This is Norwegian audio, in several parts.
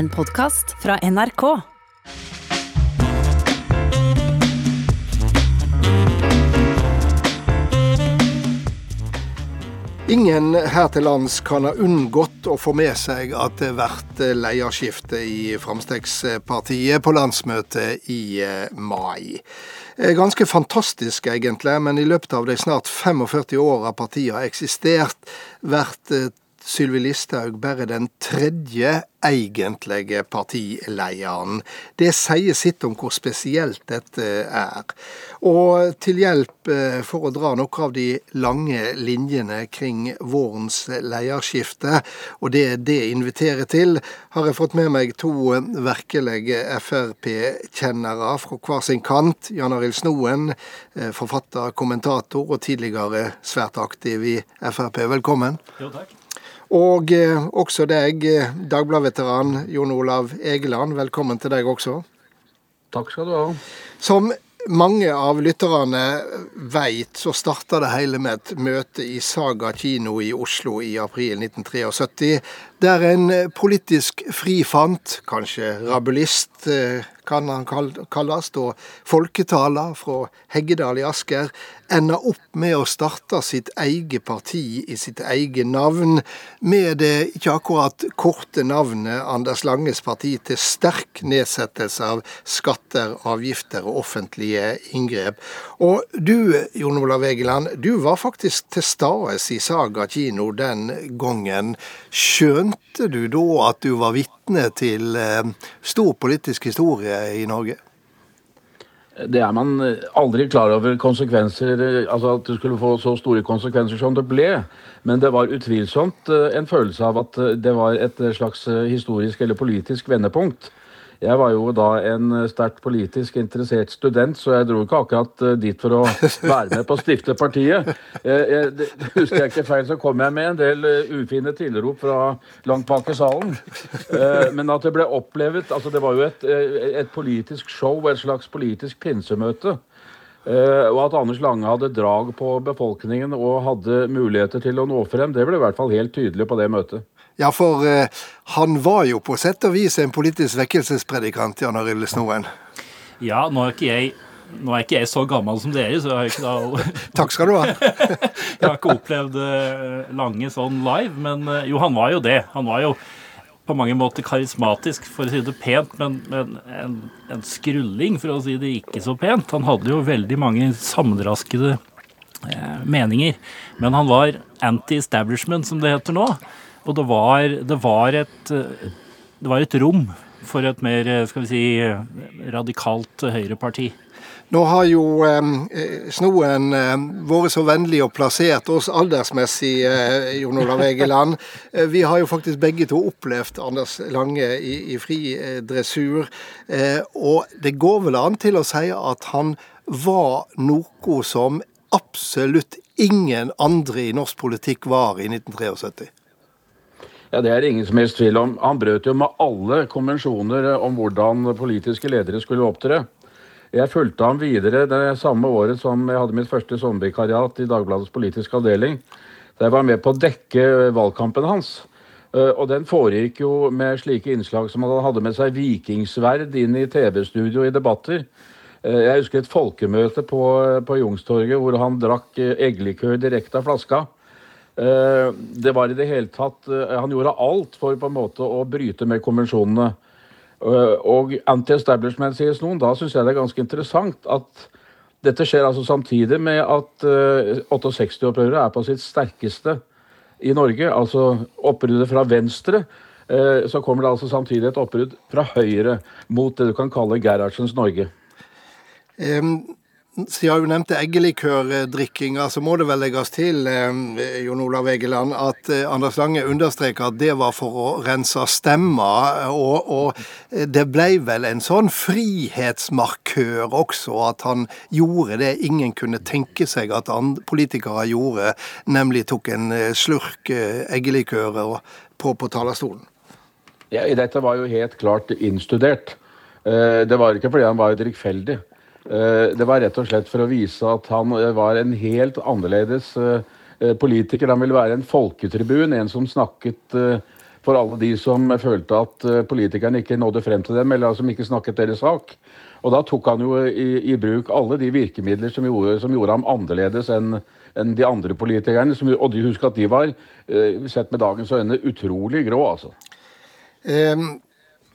En podkast fra NRK. Ingen her til lands kan ha unngått å få med seg at det blir lederskifte i Frp på landsmøtet i eh, mai. Eh, ganske fantastisk egentlig, men i løpet av de snart 45 åra partiet har eksistert, blir Sylvi Listhaug bare den tredje egentlige partilederen. Det sier sitt om hvor spesielt dette er. Og til hjelp eh, for å dra noen av de lange linjene kring vårens lederskifte, og det det inviterer til, har jeg fått med meg to virkelige Frp-kjennere fra hver sin kant. Jan Arild Snoen, eh, forfatter, kommentator og tidligere svært aktiv i Frp. Velkommen. Jo, takk. Og eh, også deg, eh, Dagbladet-veteran Jon Olav Egeland. Velkommen til deg også. Takk skal du ha. Som mange av lytterne veit, så starta det hele med et møte i Saga kino i Oslo i april 1973, der en politisk frifant, kanskje rabulist eh, kan han kalles, da folketaler fra Heggedal i Asker, ender opp med å starte sitt eget parti i sitt eget navn, med det ikke akkurat korte navnet Anders Langes parti til sterk nedsettelse av skatter, avgifter og offentlige inngrep. Og du, Jon Olav Egeland, du var faktisk til stede i Saga kino den gangen. Skjønte du da at du var vitne til eh, stor politisk historie i Norge? Det er man eh, aldri klar over konsekvenser, eh, altså at det skulle få så store konsekvenser som det ble. Men det var utvilsomt en følelse av at det var et slags historisk eller politisk vendepunkt. Jeg var jo da en sterkt politisk interessert student, så jeg dro ikke akkurat eh, dit for å være med på å stifte partiet. Jeg, jeg, husker jeg ikke feil, så kom jeg med en del eh, ufine tilrop fra langt bak i salen. Eh, men at det ble opplevet altså Det var jo et, et politisk show, et slags politisk pinsemøte. Og at Anders Lange hadde drag på befolkningen og hadde muligheter til å nå frem, det ble i hvert fall helt tydelig på det møtet. Ja, for eh, han var jo på sett og vis en politisk vekkelsespredikant, Jan Arild Snoen. Ja, nå er ikke jeg nå er ikke jeg så gammel som dere, så jeg har ikke da Takk skal du ha. jeg har ikke opplevd uh, Lange sånn live, men uh, jo, han var jo det. Han var jo på mange måter karismatisk, for å si det pent, men, men en, en, skrulling, for å si det ikke så pent. Han hadde jo veldig mange sammenraskede meninger, men han var anti-establishment, som det heter nå. Og det var, det var, et, det var et rom for et mer skal vi si, radikalt høyreparti. Nå har jo eh, Snoen eh, vært så vennlig og plassert oss aldersmessig, eh, Jon Olav Egeland. Eh, vi har jo faktisk begge to opplevd Anders Lange i, i fri dressur. Eh, og det går vel an til å si at han var noe som absolutt ingen andre i norsk politikk var i 1973. Ja, Det er ingen som helst tvil om. Han brøt jo med alle konvensjoner om hvordan politiske ledere skulle opptre. Jeg fulgte ham videre det samme året som jeg hadde mitt første sommervikariat i Dagbladets politiske avdeling. Der jeg var med på å dekke valgkampen hans. Eh, og den foregikk jo med slike innslag som han hadde med seg vikingsverd inn i TV-studio i debatter. Eh, jeg husker et folkemøte på, på Youngstorget hvor han drakk eggelikør direkte av flaska. Eh, det var i det hele tatt eh, Han gjorde alt for på en måte å bryte med konvensjonene. Eh, og anti-establishment, sies noen. Da syns jeg det er ganske interessant at dette skjer altså samtidig med at 68-opprøret er på sitt sterkeste i Norge. Altså oppryddet fra venstre. Så kommer det altså samtidig et oppbrudd fra høyre mot det du kan kalle Gerhardsens Norge. Um siden du nevnte eggelikørdrikkinga, så må det vel legges til eh, Jon Olav Egeland, at eh, Anders Lange understreker at det var for å rense stemmer. Og, og, det ble vel en sånn frihetsmarkør også, at han gjorde det ingen kunne tenke seg at politikere gjorde, nemlig tok en eh, slurk eh, eggelikør på, på talerstolen. Ja, Dette var jo helt klart innstudert. Eh, det var ikke fordi han var drikkfeldig. Eh, det var rett og slett for å vise at han eh, var en helt annerledes eh, politiker. Han ville være en folketribun, en som snakket for alle de som følte at politikerne ikke nådde frem til dem, eller som ikke snakket deres sak. Og da tok han jo i, i bruk alle de virkemidler som gjorde, som gjorde ham annerledes enn enn de andre politikerne. Som, og de husker at de var, sett med dagens øyne, utrolig grå, altså. Um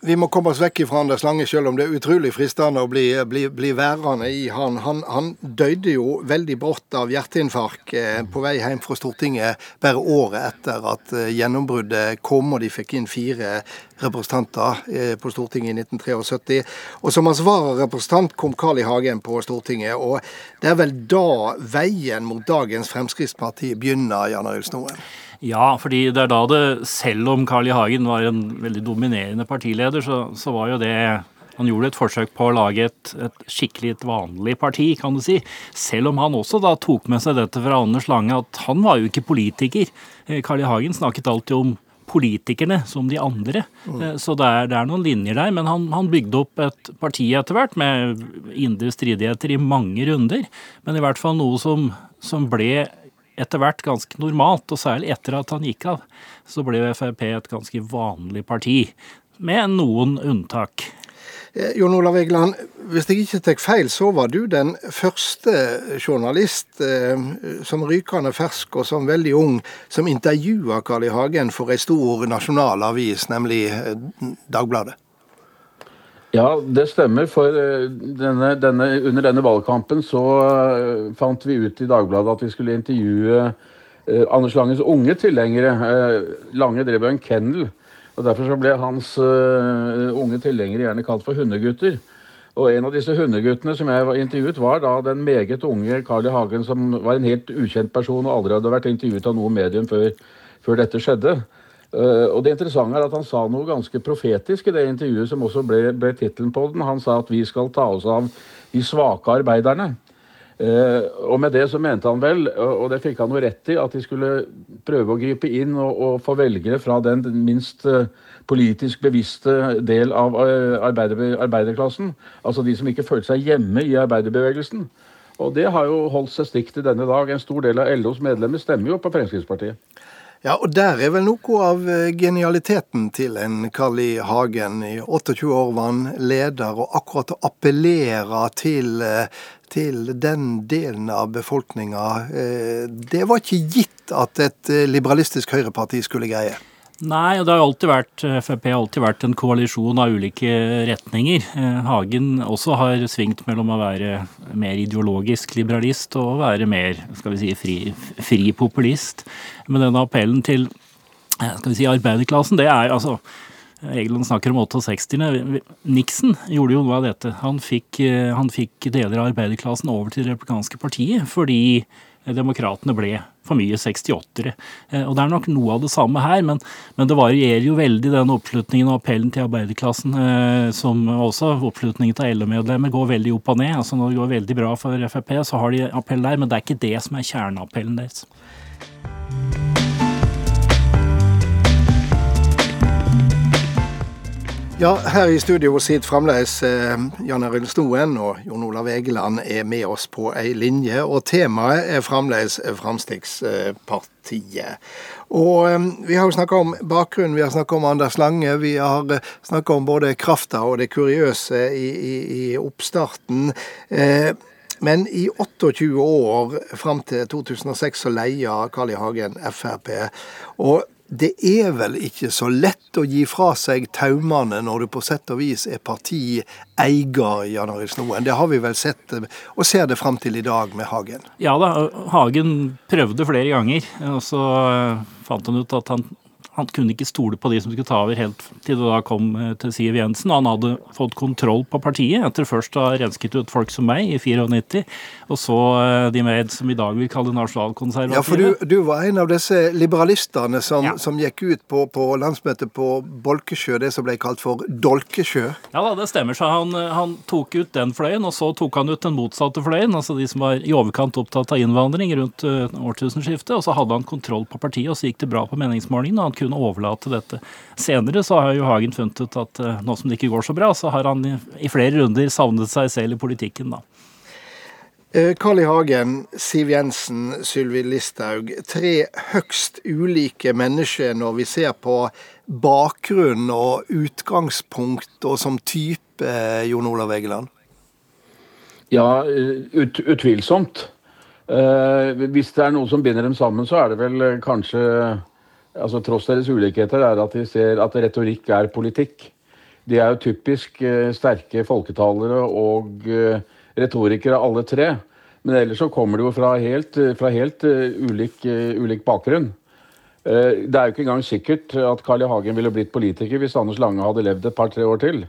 vi må komme oss vekk fra Anders Lange, selv om det er utrolig fristende å bli, bli, bli værende i han. han. han. døde jo veldig brått av hjerteinfarkt eh, på vei hjem fra Stortinget bare året etter at eh, gjennombruddet kom og de fikk inn fire representanter eh, på Stortinget i 1973. Og som hans vararepresentant kom Carl I. Hagen på Stortinget. Og det er vel da veien mot dagens Fremskrittsparti begynner, Jan Arild Snoen? Ja, fordi det er da det, selv om Carl I. Hagen var en veldig dominerende partileder, så, så var jo det han gjorde et forsøk på å lage et, et, skikkelig et vanlig parti, kan du si. Selv om han også da tok med seg dette fra Anders Lange, at han var jo ikke politiker. Eh, Carl I. Hagen snakket alltid om politikerne som de andre. Mm. Eh, så det er, det er, noen linjer der. Men han, han, bygde opp et parti etter hvert med indre stridigheter i mange runder. Men i hvert fall noe som, som ble etter hvert ganske normalt, og særlig etter at han gikk av, så ble Frp et ganske vanlig parti, med noen unntak. Eh, Jon Olav Egeland, hvis jeg ikke tar feil, så var du den første journalist eh, som rykende fersk og som veldig ung som intervjua Carl I. Hagen for ei stor nasjonal avis, nemlig eh, Dagbladet. Ja, det stemmer. For eh, denne, denne, under denne valgkampen så uh, fant vi ut i Dagbladet at vi skulle intervjue uh, Anders Langes unge tilhengere. Lange drev en kennel. og Derfor så ble hans unge tilhengere gjerne kalt for hundegutter. Og En av disse hundeguttene som jeg var intervjuet, var da den meget unge Carl I. Hagen, som var en helt ukjent person og aldri hadde vært intervjuet av noe medium før, før dette skjedde. Uh, og Det interessante er at han sa noe ganske profetisk i det intervjuet, som også ble, ble tittelen på den. Han sa at vi skal ta oss av de svake arbeiderne. Uh, og med det så mente han vel, og det fikk han jo rett i, at de skulle prøve å gripe inn og, og få velgere fra den minst uh, politisk bevisste del av arbeider, arbeiderklassen. Altså de som ikke følte seg hjemme i arbeiderbevegelsen. Og det har jo holdt seg stikk til denne dag. En stor del av LOs medlemmer stemmer jo på Fremskrittspartiet. Ja, og der er vel noe av eh, genialiteten til en Carl I. Hagen. I 28 år var han leder, og akkurat å appellere til, eh, til den delen av befolkninga, eh, det var ikke gitt at et liberalistisk høyreparti skulle greie. Nei, og det har alltid vært, Frp har alltid vært en koalisjon av ulike retninger. Eh, Hagen også har svingt mellom å være mer ideologisk liberalist og å være mer skal vi si, fri, fri populist. Men denne appellen til eh, skal vi si, arbeiderklassen, det er altså Egeland snakker om 68-erne. Nixon gjorde jo noe av dette. Han fikk, eh, han fikk deler av arbeiderklassen over til det republikanske partiet fordi demokratene ble for mye 68-ere. Eh, og Det er nok noe av det samme her, men, men det varierer jo veldig den oppslutningen og appellen til arbeiderklassen, eh, som også oppslutningen til LO-medlemmer går veldig opp og ned. Altså Når det går veldig bra for Frp, så har de appell der, men det er ikke det som er kjerneappellen deres. Ja, her i studio sitter fremdeles eh, Jan Arild Snoen og Jon Olav Egeland er med oss på ei linje. Og temaet er fremdeles Fremskrittspartiet. Og eh, vi har jo snakka om bakgrunnen, vi har snakka om Anders Lange. Vi har eh, snakka om både krafta og det kuriøse i, i, i oppstarten. Eh, men i 28 år, fram til 2006, så leia Carl I. Hagen Frp. Og det er vel ikke så lett å gi fra seg taumene når du på sett og vis er partieier, Jan Arild Snoen. Det har vi vel sett, og ser det fram til i dag med Hagen. Ja da, Hagen prøvde flere ganger, og så fant han ut at han han kunne ikke stole på de som skulle ta over helt til det da kom eh, til Siv Jensen. Han hadde fått kontroll på partiet etter først å ha rensket ut folk som meg i 94, og så eh, de med som i dag vil kalle nasjonalkonservative. Ja, for du, du, var en av disse liberalistene som, ja. som gikk ut på, på, landsmøtet på Bolkesjø, det som ble kalt for Dolkesjø? Ja da, det stemmer. Så han, han tok ut den fløyen, og så tok han ut den motsatte fløyen, altså de som var i overkant opptatt av innvandring rundt årtusenskiftet, og så hadde han kontroll på partiet, og så gikk det bra på meningsmålingene. og han kunne kunne overlate dette. Senere så har jo Hagen funnet ut at eh, nå som det ikke går så bra, så har han i flere runder savnet seg selv i politikken, da. Eh, Carl I. Hagen, Siv Jensen, Sylvi Listhaug. Tre høgst ulike mennesker når vi ser på bakgrunn og utgangspunkt og som type, Jon Olav Egeland? Ja, ut, utvilsomt. Hvis det er noe som binder dem sammen, så er det vel kanskje altså Tross deres ulikheter er at de ser at retorikk er politikk. De er jo typisk uh, sterke folketalere og uh, retorikere alle tre. Men ellers så kommer de jo fra helt, fra helt ulik, ulik, bakgrunn. det er jo ikke engang sikkert at Carl I. Hagen ville blitt politiker hvis Anders Lange hadde levd et par-tre år til.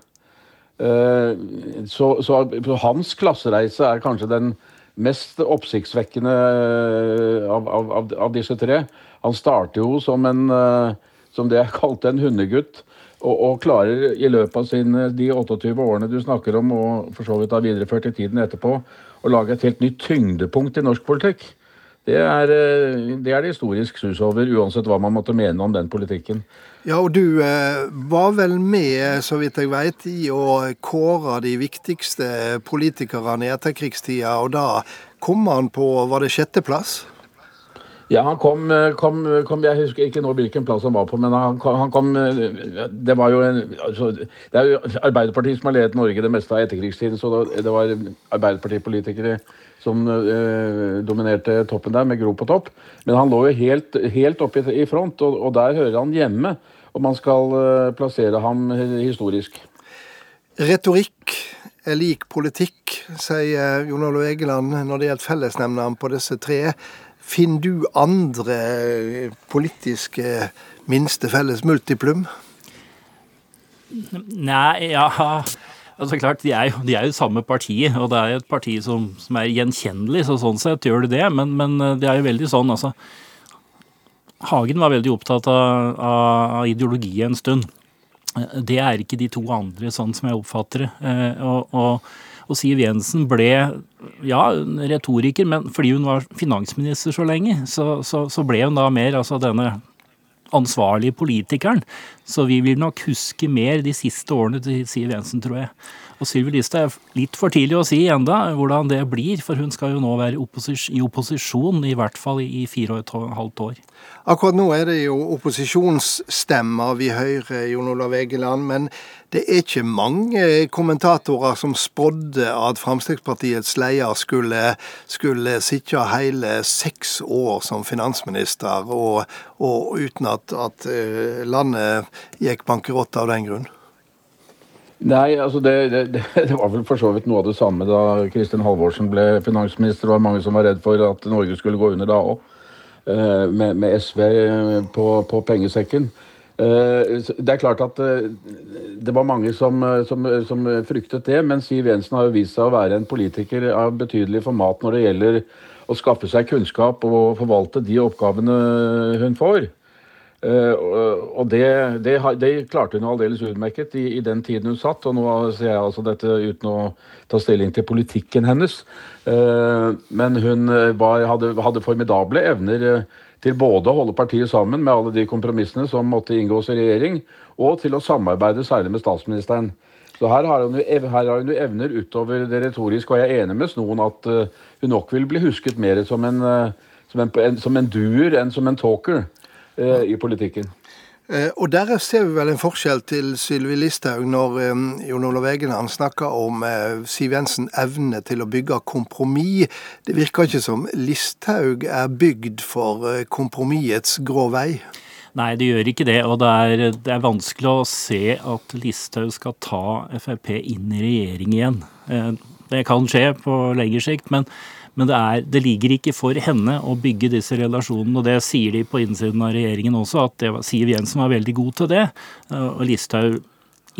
Så, så, hans klassereise er kanskje den mest oppsiktsvekkende av, av, av, disse tre. Han starter jo som, en, som det jeg kalte en hundegutt. Og, og, klarer i løpet av sin, de 28 årene du snakker om, og for så vidt har videreført i tiden etterpå, å lage et helt nytt tyngdepunkt i norsk politikk. Det er, det er det historisk sus over, uansett hva man måtte mene om den politikken. Ja, og du eh, var vel med, så vidt jeg veit, i å kåre de viktigste politikerne i etterkrigstida, og da kom han på, var det sjetteplass? Ja, han kom, kom, kom, Jeg husker ikke nå hvilken plass han var på, men han kom, han kom Det var jo en altså, Det er jo Arbeiderpartiet som har ledet Norge det meste av etterkrigstiden, så det var Arbeiderpartipolitikere som eh, dominerte toppen der, med Gro på topp. Men han lå jo helt, helt oppe i, i front, og, og, der hører han hjemme. Og man skal eh, plassere ham historisk. Retorikk er lik politikk, sier Jon Olav Egeland når det gjelder fellesnevneren på disse tre. Finner du andre politiske minste felles multiplum? Nei, ja Altså klart, de er, jo, de er jo samme parti, og det er jo et parti som, som er gjenkjennelig, så sånn sett gjør det det. Men, men eh, det er jo veldig sånn, altså Hagen var veldig opptatt av, av, ideologi en stund. Det er ikke de to andre, sånn som jeg oppfatter det. Eh, og, og, og Siv Jensen ble ja, retoriker, men fordi hun var finansminister så lenge, så, så, så ble hun da mer altså denne ansvarlige politikeren. Så vi vil nok huske mer de siste årene til Siv Jensen, tror jeg. Og Sylvi Listhaug er litt for tidlig å si enda hvordan det blir, for hun skal jo nå være opposis i opposisjon, i hvert fall i fire og et halvt år. Akkurat nå er det jo opposisjonsstemmer vi hører, Jon Olav Egeland. Men det er ikke mange kommentatorer som spådde at Fremskrittspartiets leder skulle, skulle sitte hele seks år som finansminister, og, og uten at, at eh, landet gikk bankerott av den grunn. Nei, altså det, det, det, var vel for så vidt noe av det samme da Kristin Halvorsen ble finansminister. Det var mange som var redd for at Norge skulle gå under da òg, eh, med, med, SV på, på, pengesekken. Eh, det er klart at eh, det var mange som, som, som, fryktet det, men Siv Jensen har jo vist seg å være en politiker av betydelig format når det gjelder å skaffe seg kunnskap og forvalte de oppgavene hun får. Uh, og det, det, det, klarte hun aldeles utmerket i, i, den tiden hun satt. Og nå ser jeg altså dette uten å ta stilling til politikken hennes. Uh, men hun var, hadde, hadde, formidable evner til både å holde partiet sammen med alle de kompromissene som måtte inngås i regjering, og til å samarbeide særlig med statsministeren. Så her har hun her har hun evner utover det retoriske, og jeg er enig med Snoen at hun nok vil bli husket mer som en, som en, som en duer enn som en talker eh, i politikken. Eh, og Der ser vi vel en forskjell til Sylvi Listhaug når eh, Jon Olav Egeland snakker om eh, Siv Jensen evne til å bygge kompromiss. Det virker ikke som Listhaug er bygd for eh, kompromissets grå vei. Nei, det gjør ikke det. Og det er, det er vanskelig å se at Listhaug skal ta Frp inn i regjering igjen. Eh, det kan skje på lengre sikt, men men det, er, det, ligger ikke for henne å bygge disse relasjonene. Og det sier de på innsiden av regjeringen også, at var, Siv Jensen var veldig god til det. Og Listhaug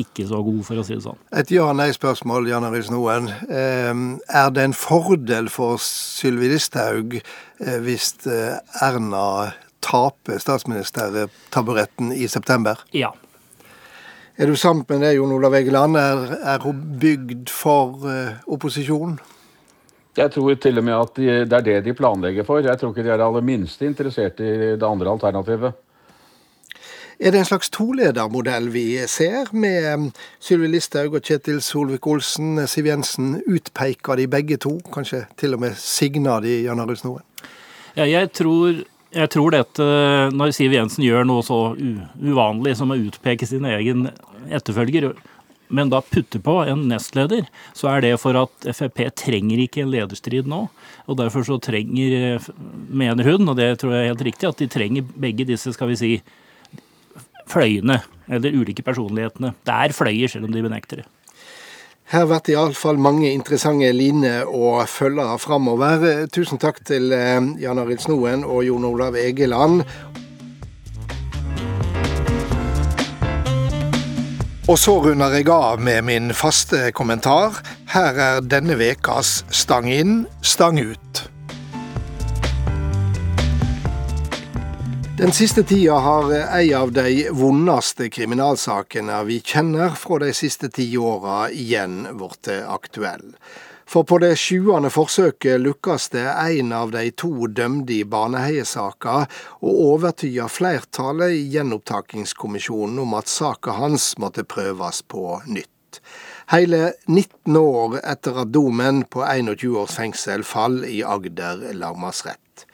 ikke så god, for å si det sånn. Et ja-nei-spørsmål, Jan Arild Snoen. Ehm, er det en fordel for Sylvi Listhaug eh, hvis eh, Erna taper statsministertaburetten i september? Ja. Er du sammen med det, Jon Olav Egeland? Er, er hun bygd for uh, opposisjon? Jeg tror til og med at de, det er det de planlegger for. Jeg tror ikke de er aller minste interessert i det andre alternativet. Er det en slags toledermodell vi ser, med um, Sylvi Listhaug og Kjetil Solvik-Olsen, Siv Jensen? Utpeker de begge to? Kanskje til og med signer de Jan Arild Snoen? Ja, jeg tror jeg tror dette, når Siv Jensen gjør noe så uvanlig som å utpeke sin egen etterfølger, men da putter på en nestleder, så er det for at Frp trenger ikke en lederstrid nå. Og derfor så trenger, mener hun, og det tror jeg er helt riktig, at de trenger begge disse, skal vi si, fløyene, eller ulike personlighetene. Det er fløyer, selv om de benekter det. Her blir det iallfall mange interessante liner å følge framover. Tusen takk til eh, Jan Arild Snoen og Jon Olav Egeland. Og så runder jeg av med min faste kommentar. Her er denne vekas Stang inn, stang ut. Den siste tida har ei av de vondeste kriminalsakene vi kjenner fra de siste ti åra igjen blitt aktuell. For på det sjuende forsøket lukkes det en av de to dømte i Baneheie-saka å overtyde flertallet i gjenopptakingskommisjonen om at saka hans måtte prøves på nytt. Hele 19 år etter at domen på 21 års fengsel fall i Agder lagmannsrett.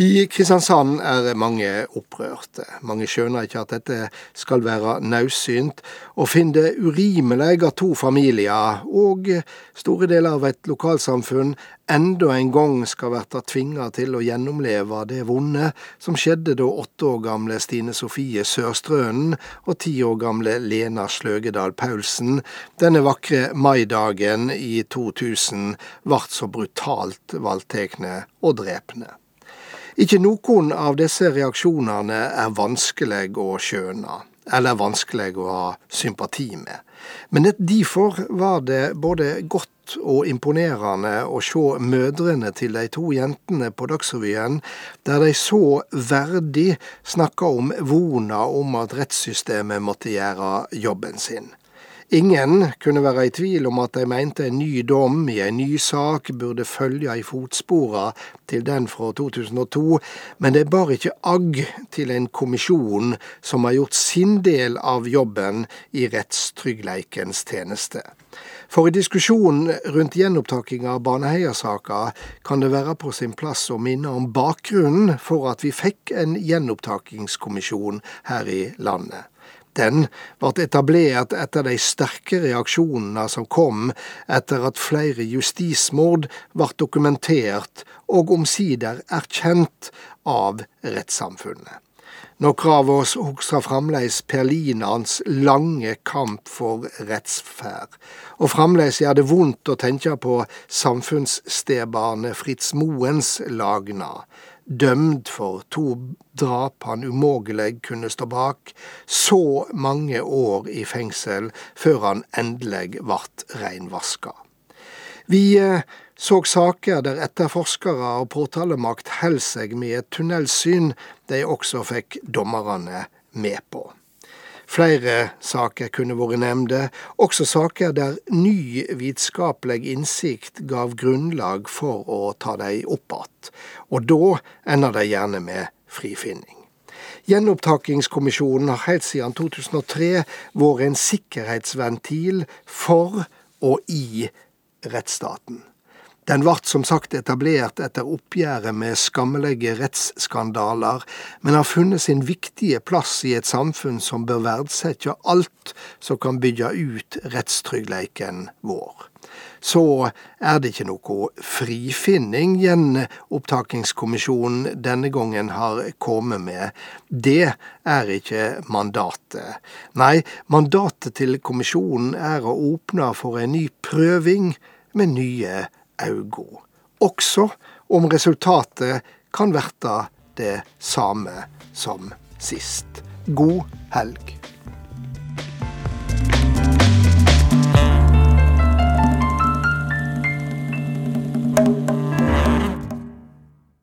I Kristiansand er mange opprørte. Mange skjønner ikke at dette skal være naudsynt, og finner det urimelig at to familier og store deler av et lokalsamfunn enda en gang skal bli tvinga til å gjennomleve det vonde som skjedde da åtte år gamle Stine Sofie Sørstrønen og ti år gamle Lena Sløgedal Paulsen denne vakre maidagen i 2000 ble så brutalt voldtatt og drepne. Ikke noen av disse reaksjonene er vanskelig å skjønne, eller vanskelig å ha sympati med. Men derfor var det både godt og imponerende å se mødrene til de to jentene på Dagsrevyen, der de så verdig snakka om vona om at rettssystemet måtte gjøre jobben sin. Ingen kunne være i tvil om at de mente en ny dom i en ny sak burde følge i fotspora til den fra 2002, men det bar ikke agg til en kommisjon som har gjort sin del av jobben i rettstryggleikens tjeneste. For i diskusjonen rundt gjenopptakinga av Baneheia-saka kan det være på sin plass å minne om bakgrunnen for at vi fikk en gjenopptakingskommisjon her i landet. Den ble etablert etter de sterke reaksjonene som kom etter at flere justismord ble dokumentert og omsider erkjent av rettssamfunnet. Noen av oss husker fremdeles Perlinans lange kamp for rettsferd, og fremdeles gjør det vondt å tenke på samfunnsstebarnet Fritz Moens lagna dømd for to drap han umågelig kunne stå bak, så mange år i fengsel før han endelig vart reinvaska. Vi eh, så saker der etterforskere og påtalemakt held seg med et tunnelsyn de også fikk dommerne med på. Flere saker kunne vært nevnte, også saker der ny vitenskapelig innsikt gav grunnlag for å ta dem opp igjen, og da ender de gjerne med frifinning. Gjenopptakingskommisjonen har helt siden 2003 vært en sikkerhetsventil for og i rettsstaten. Den ble som sagt etablert etter oppgjøret med skammelige rettsskandaler, men har funnet sin viktige plass i et samfunn som bør verdsette alt som kan bygge ut rettstryggleiken vår. Så er det ikke noe frifinning gjenopptakingskommisjonen denne gangen har kommet med. Det er ikke mandatet. Nei, mandatet til kommisjonen er å åpne for en ny prøving med nye augo, også om resultatet kan verta det samme som sist. God helg.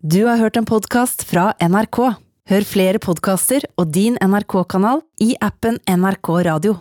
Du har hørt en podkast fra NRK. Hør flere podkaster og din NRK-kanal i appen NRK Radio.